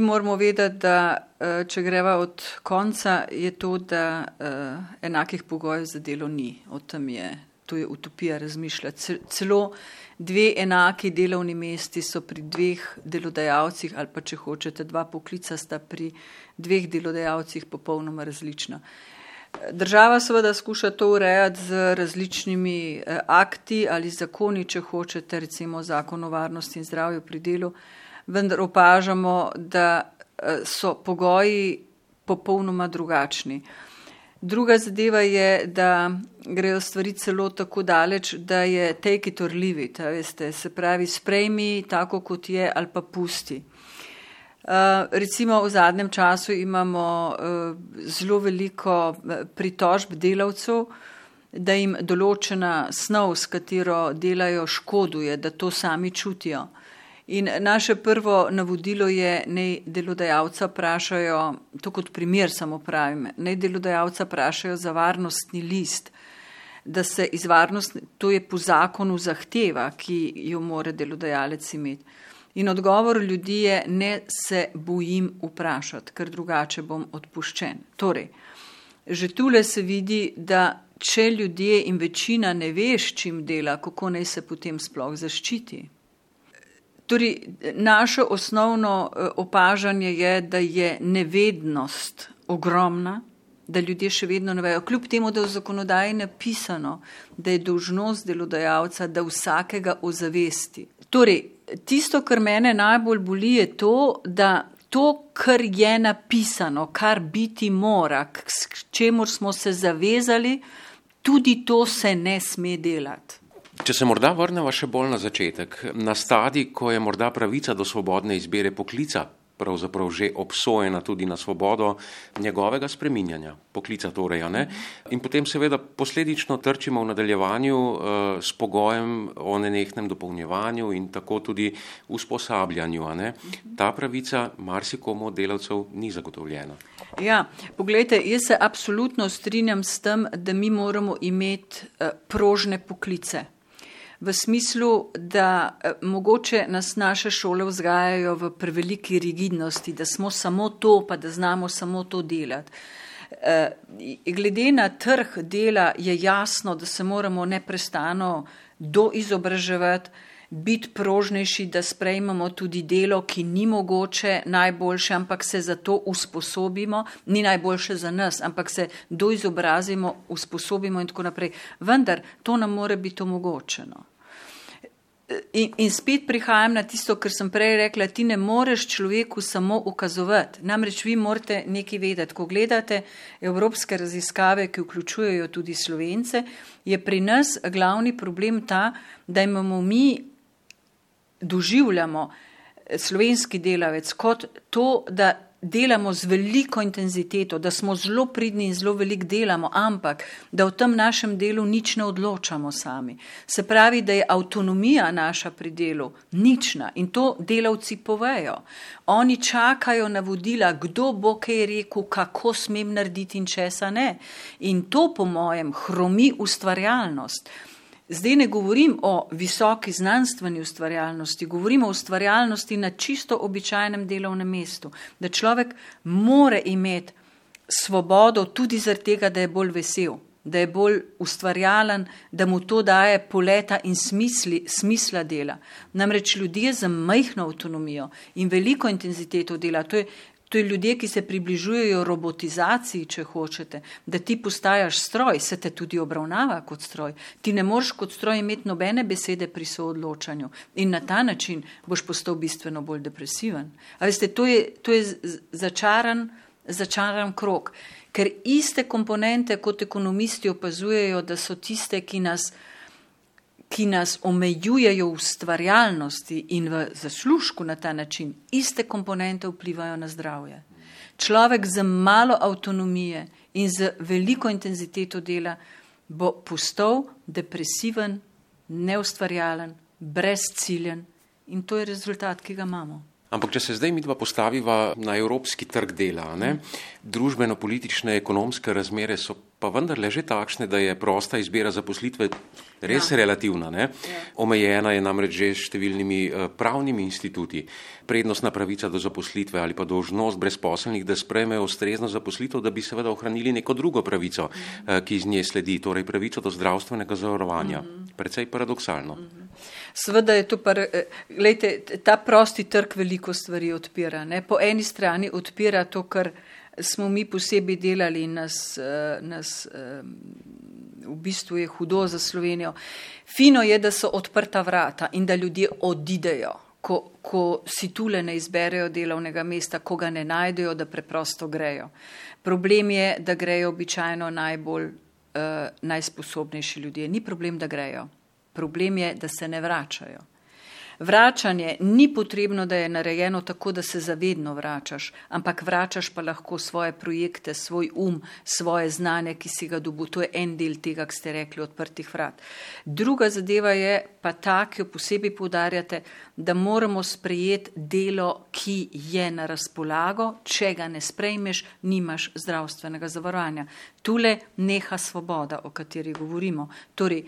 mi moramo vedeti, da če greva od konca, je to, da enakih pogojev za delo ni. O tem je, to je utopija razmišljati. Celo dve enaki delovni mesti so pri dveh delodajalcih ali pa če hočete dva poklica sta pri dveh delodajalcih popolnoma različna. Država seveda skuša to urejati z različnimi akti ali zakoni, če hočete, recimo zakon o varnosti in zdravju pri delu, vendar opažamo, da so pogoji popolnoma drugačni. Druga zadeva je, da grejo stvari celo tako daleč, da je take it or leave it, veste, se pravi, sprejmi tako, kot je, ali pa pusti. recimo v zadnjem času imamo zelo veliko pritožb delavcev, da jim določena snov, s katero delajo, škoduje, da to sami čutijo. In naše prvo navodilo je, naj delodajalca vprašajo, to kot primer samo pravim, naj delodajalca vprašajo za varnostni list, da se iz to je po zakonu zahteva, ki jo mora delodajalec imeti. In odgovor ljudi je: "Ne se bojim vprašati, ker drugače bom odpuščen." Torej, že tule se vidi, da če ljudje in večina ne ve, s čim dela, kako naj se potem sploh zaščiti. Torej naše osnovno opažanje je, da je nevednost ogromna, da ljudje še vedno ne vejo, kljub temu da je v zakonodaji napisano, da je dolžnost delodajalca, da vsakega ozavesti. Torej tisto, kar mene najbolj boli, je to, da to, kar je napisano, kar biti mora, k čemur smo se zavezali, tudi to se ne sme delati. Če se morda vrneva še bolj na začetek, na stadij, ko je morda pravica do svobodne izbire poklica pravzaprav že obsojena tudi na svobodo njegovega spreminjanja, poklica torej, ne. In potem seveda posledično trčimo v nadaljevanju s pogojem o nenehnem dopolnjevanju in tako tudi usposabljanju, ne. Ta pravica marsikomu od delavcev ni zagotovljena. Ja, poglejte, jaz se absolutno strinjam s tem, da mi moramo imeti prožne poklice. V smislu, da mogoče nas naše šole vzgajajo v preveliki rigidnosti, da smo samo to pa da znamo samo to delati. glede na trg dela je jasno, da se moramo neprestano doizobraževati, biti prožnejši, da sprejmemo tudi delo, ki ni mogoče najboljše, ampak se za to usposobimo, ni najboljše za nas, ampak se doizobrazimo, usposobimo in tako naprej. Vendar to nam mora biti omogočeno. In, in spet prihajam na tisto, kar sem prej rekla, ti ne moreš človeku samo ukazovati, namreč vi morate nekaj vedeti, ko gledate evropske raziskave, ki vključujejo tudi Slovence, je pri nas glavni problem ta, da imamo mi, doživljamo slovenski delavec kot to, da delamo z veliko intenziteto, da smo zelo pridni in zelo veliko delamo, ampak da v tem našem delu nič ne odločamo sami. Se pravi, da je avtonomija naša pri delu nična in to delavci povejo. Oni čakajo navodila, kdo bo kaj rekel, kako smem narediti in česa ne. In to po mojem hromi ustvarjalnost. Zdaj ne govorim o visoki znanstveni ustvarjalnosti, govorim o ustvarjalnosti na čisto običajnem delovnem mestu. Da človek mora imeti svobodo tudi zaradi tega, da je bolj vesel, da je bolj ustvarjalen, da mu to daje poleta in smisli, smisla dela. Namreč ljudje z majhno avtonomijo in veliko intenziteto dela, to je, to je ljudje, ki se približujejo robotizaciji, če hočete, da ti postajaš stroj, se te tudi obravnava kot stroj. Ti ne moreš kot stroj imeti nobene besede pri soodločanju in na ta način boš postal bistveno bolj depresiven. A veste, to je, to je začaran, začaran krog. Ker iste komponente kot ekonomisti opazujejo, da so tiste, ki nas, ki nas omejujejo v ustvarjalnosti in v zaslužku na ta način, iste komponente vplivajo na zdravje. Človek z malo avtonomije in z veliko intenziteto dela bo postal depresiven, neustvarjalen, brezciljen in to je rezultat, ki ga imamo. Ampak če se zdaj midva postaviva na evropski trg dela, ne. Družbeno-politične, ekonomske razmere so pa vendarle že takšne, da je prosta izbira zaposlitve res ja. relativna. Ja. Omejena je namreč že številnimi uh, pravnimi instituti. Prednostna pravica do zaposlitve ali pa dožnost brezposelnih, da sprejmejo ustrezno zaposlitev, da bi seveda ohranili neko drugo pravico, mhm. uh, ki iz nje sledi, torej pravico do zdravstvenega zavarovanja. Mhm. Predvsej paradoksalno. Mhm. Sveda je to, par, eh, gledajte, ta prosti trg veliko stvari odpira. Ne? Po eni strani odpira to, kar smo mi posebej delali in nas, eh, nas v bistvu je hudo za Slovenijo. Fino je, da so odprta vrata in da ljudje odidejo, ko, ko si tule ne izberejo delovnega mesta, ko ga ne najdejo, da preprosto grejo. Problem je, da grejo običajno najbolj uh, najsposobnejši ljudje. Ni problem, da grejo. Problem je, da se ne vračajo. Vračanje ni potrebno, da je narejeno tako, da se zavedno vračaš, ampak vračaš pa lahko svoje projekte, svoj um, svoje znanje, ki si ga dobil. To je en del tega, kar ste rekli, odprtih vrat. Druga zadeva je pa ta, ki jo posebej poudarjate, da moramo sprejeti delo, ki je na razpolago. Če ga ne sprejmeš, nimaš zdravstvenega zavarovanja. Tule neha svoboda, o kateri govorimo. Torej,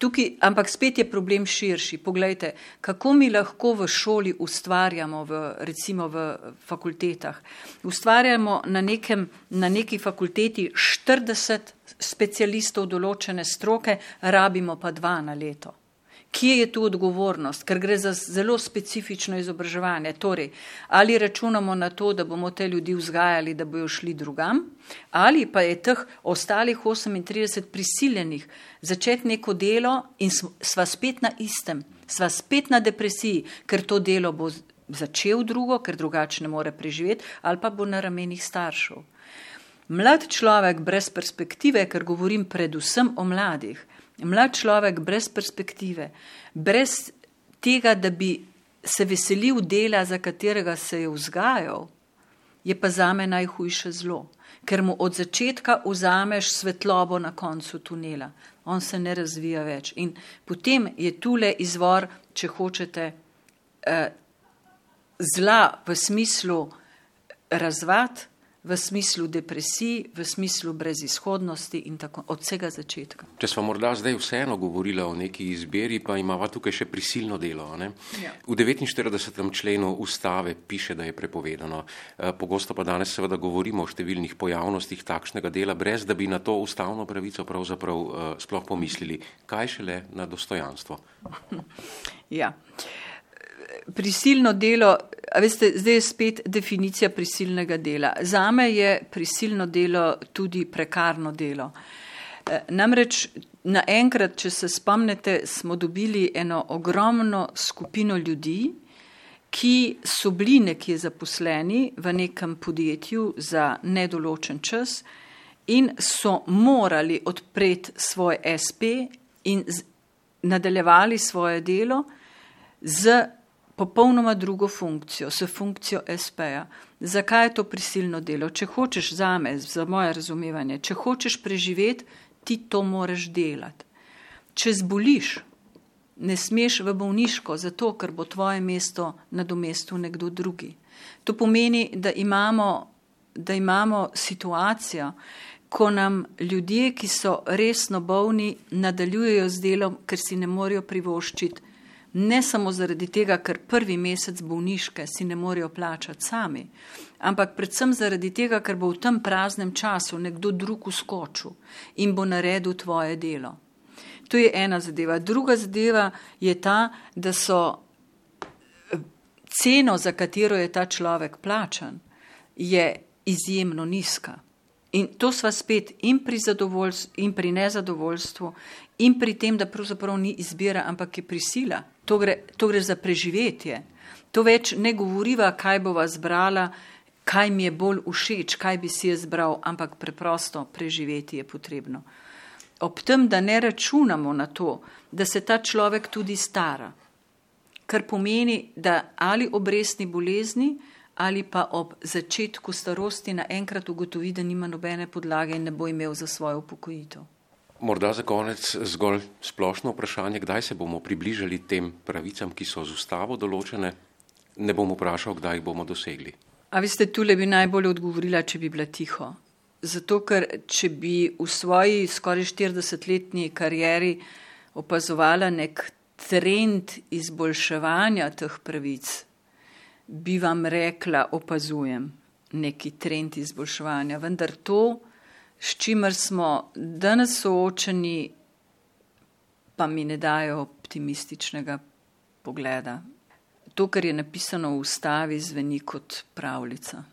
Tukaj, ampak spet je problem širši. Poglejte, kako mi lahko v šoli ustvarjamo, v, recimo v fakultetah. Ustvarjamo na, nekem, na neki fakulteti 40 specialistov določene stroke, rabimo pa dva na leto. Kje je tu odgovornost, ker gre za zelo specifično izobraževanje? Torej, ali računamo na to, da bomo te ljudi vzgajali, da bojo šli drugam, ali pa je teh ostalih 38 prisiljenih začeti neko delo in sva spet na istem, sva spet na depresiji, ker to delo bo začel drugo, ker drugače ne more preživeti, ali pa bo na ramenih staršev. Mlad človek brez perspektive, ker govorim predvsem o mladih, mlad človek brez perspektive, brez tega, da bi se veselil dela, za katerega se je vzgajal, je pa za me najhujše zlo, ker mu od začetka vzameš svetlobo na koncu tunela. On se ne razvija več. In potem je tule izvor, če hočete, eh, zla v smislu razvad, v smislu depresij, v smislu brezizhodnosti in tako od vsega začetka. Če smo morda zdaj vseeno govorili o neki izbiri, pa imamo tukaj še prisilno delo. Ja. V 49. členu ustave piše, da je prepovedano. Eh, pogosto pa danes seveda govorimo o številnih pojavnostih takšnega dela, brez da bi na to ustavno pravico pravzaprav uh, sploh pomislili. Kaj šele na dostojanstvo? Ja prisilno delo, veste, zdaj je spet definicija prisilnega dela. Zame je prisilno delo tudi prekarno delo. E, namreč naenkrat, če se spomnite, smo dobili eno ogromno skupino ljudi, ki so bili nekje zaposleni v nekem podjetju za nedoločen čas in so morali odpreti svoj SP in nadaljevali svoje delo z popolnoma drugo funkcijo, s funkcijo SP-ja. Zakaj je to prisilno delo? Če hočeš za me, za moje razumevanje, če hočeš preživeti, ti to moraš delati. Če zboliš, ne smeš v bolniško, zato ker bo tvoje mesto nadomestil nekdo drugi. To pomeni, da imamo, da imamo situacijo, ko nam ljudje, ki so resno bolni, nadaljujejo z delom, ker si ne morejo privoščiti ne samo zaradi tega, ker prvi mesec bolniške si ne morejo plačati sami, ampak predvsem zaradi tega, ker bo v tem praznem času nekdo drug uskočil in bo naredil tvoje delo. To je ena zadeva. Druga zadeva je ta, da so ceno, za katero je ta človek plačan, je izjemno nizka. In to sva spet in pri, in pri nezadovoljstvu, in pri tem, da pravzaprav ni izbira, ampak je prisila. To gre, to gre za preživetje. To več ne govoriva, kaj bova zbrala, kaj mi je bolj všeč, kaj bi si jaz zbral, ampak preprosto preživeti je potrebno. Ob tem, da ne računamo na to, da se ta človek tudi stara, kar pomeni, da ali ob resni bolezni, ali pa ob začetku starosti naenkrat ugotovi, da nima nobene podlage in ne bo imel za svojo upokojitev. Morda za konec zgolj splošno vprašanje, kdaj se bomo približali tem pravicam, ki so z ustavo določene. Ne bom vprašal, kdaj jih bomo dosegli. A veste, tule bi najbolj odgovorila, če bi bila tiho. Zato, ker če bi v svoji skoraj 40-letni karieri opazovala nek trend izboljševanja teh pravic, bi vam rekla, opazujem neki trend izboljševanja, vendar to, s čimer smo danes soočeni, pa mi ne dajo optimističnega pogleda. To, kar je napisano v ustavi, zveni kot pravljica.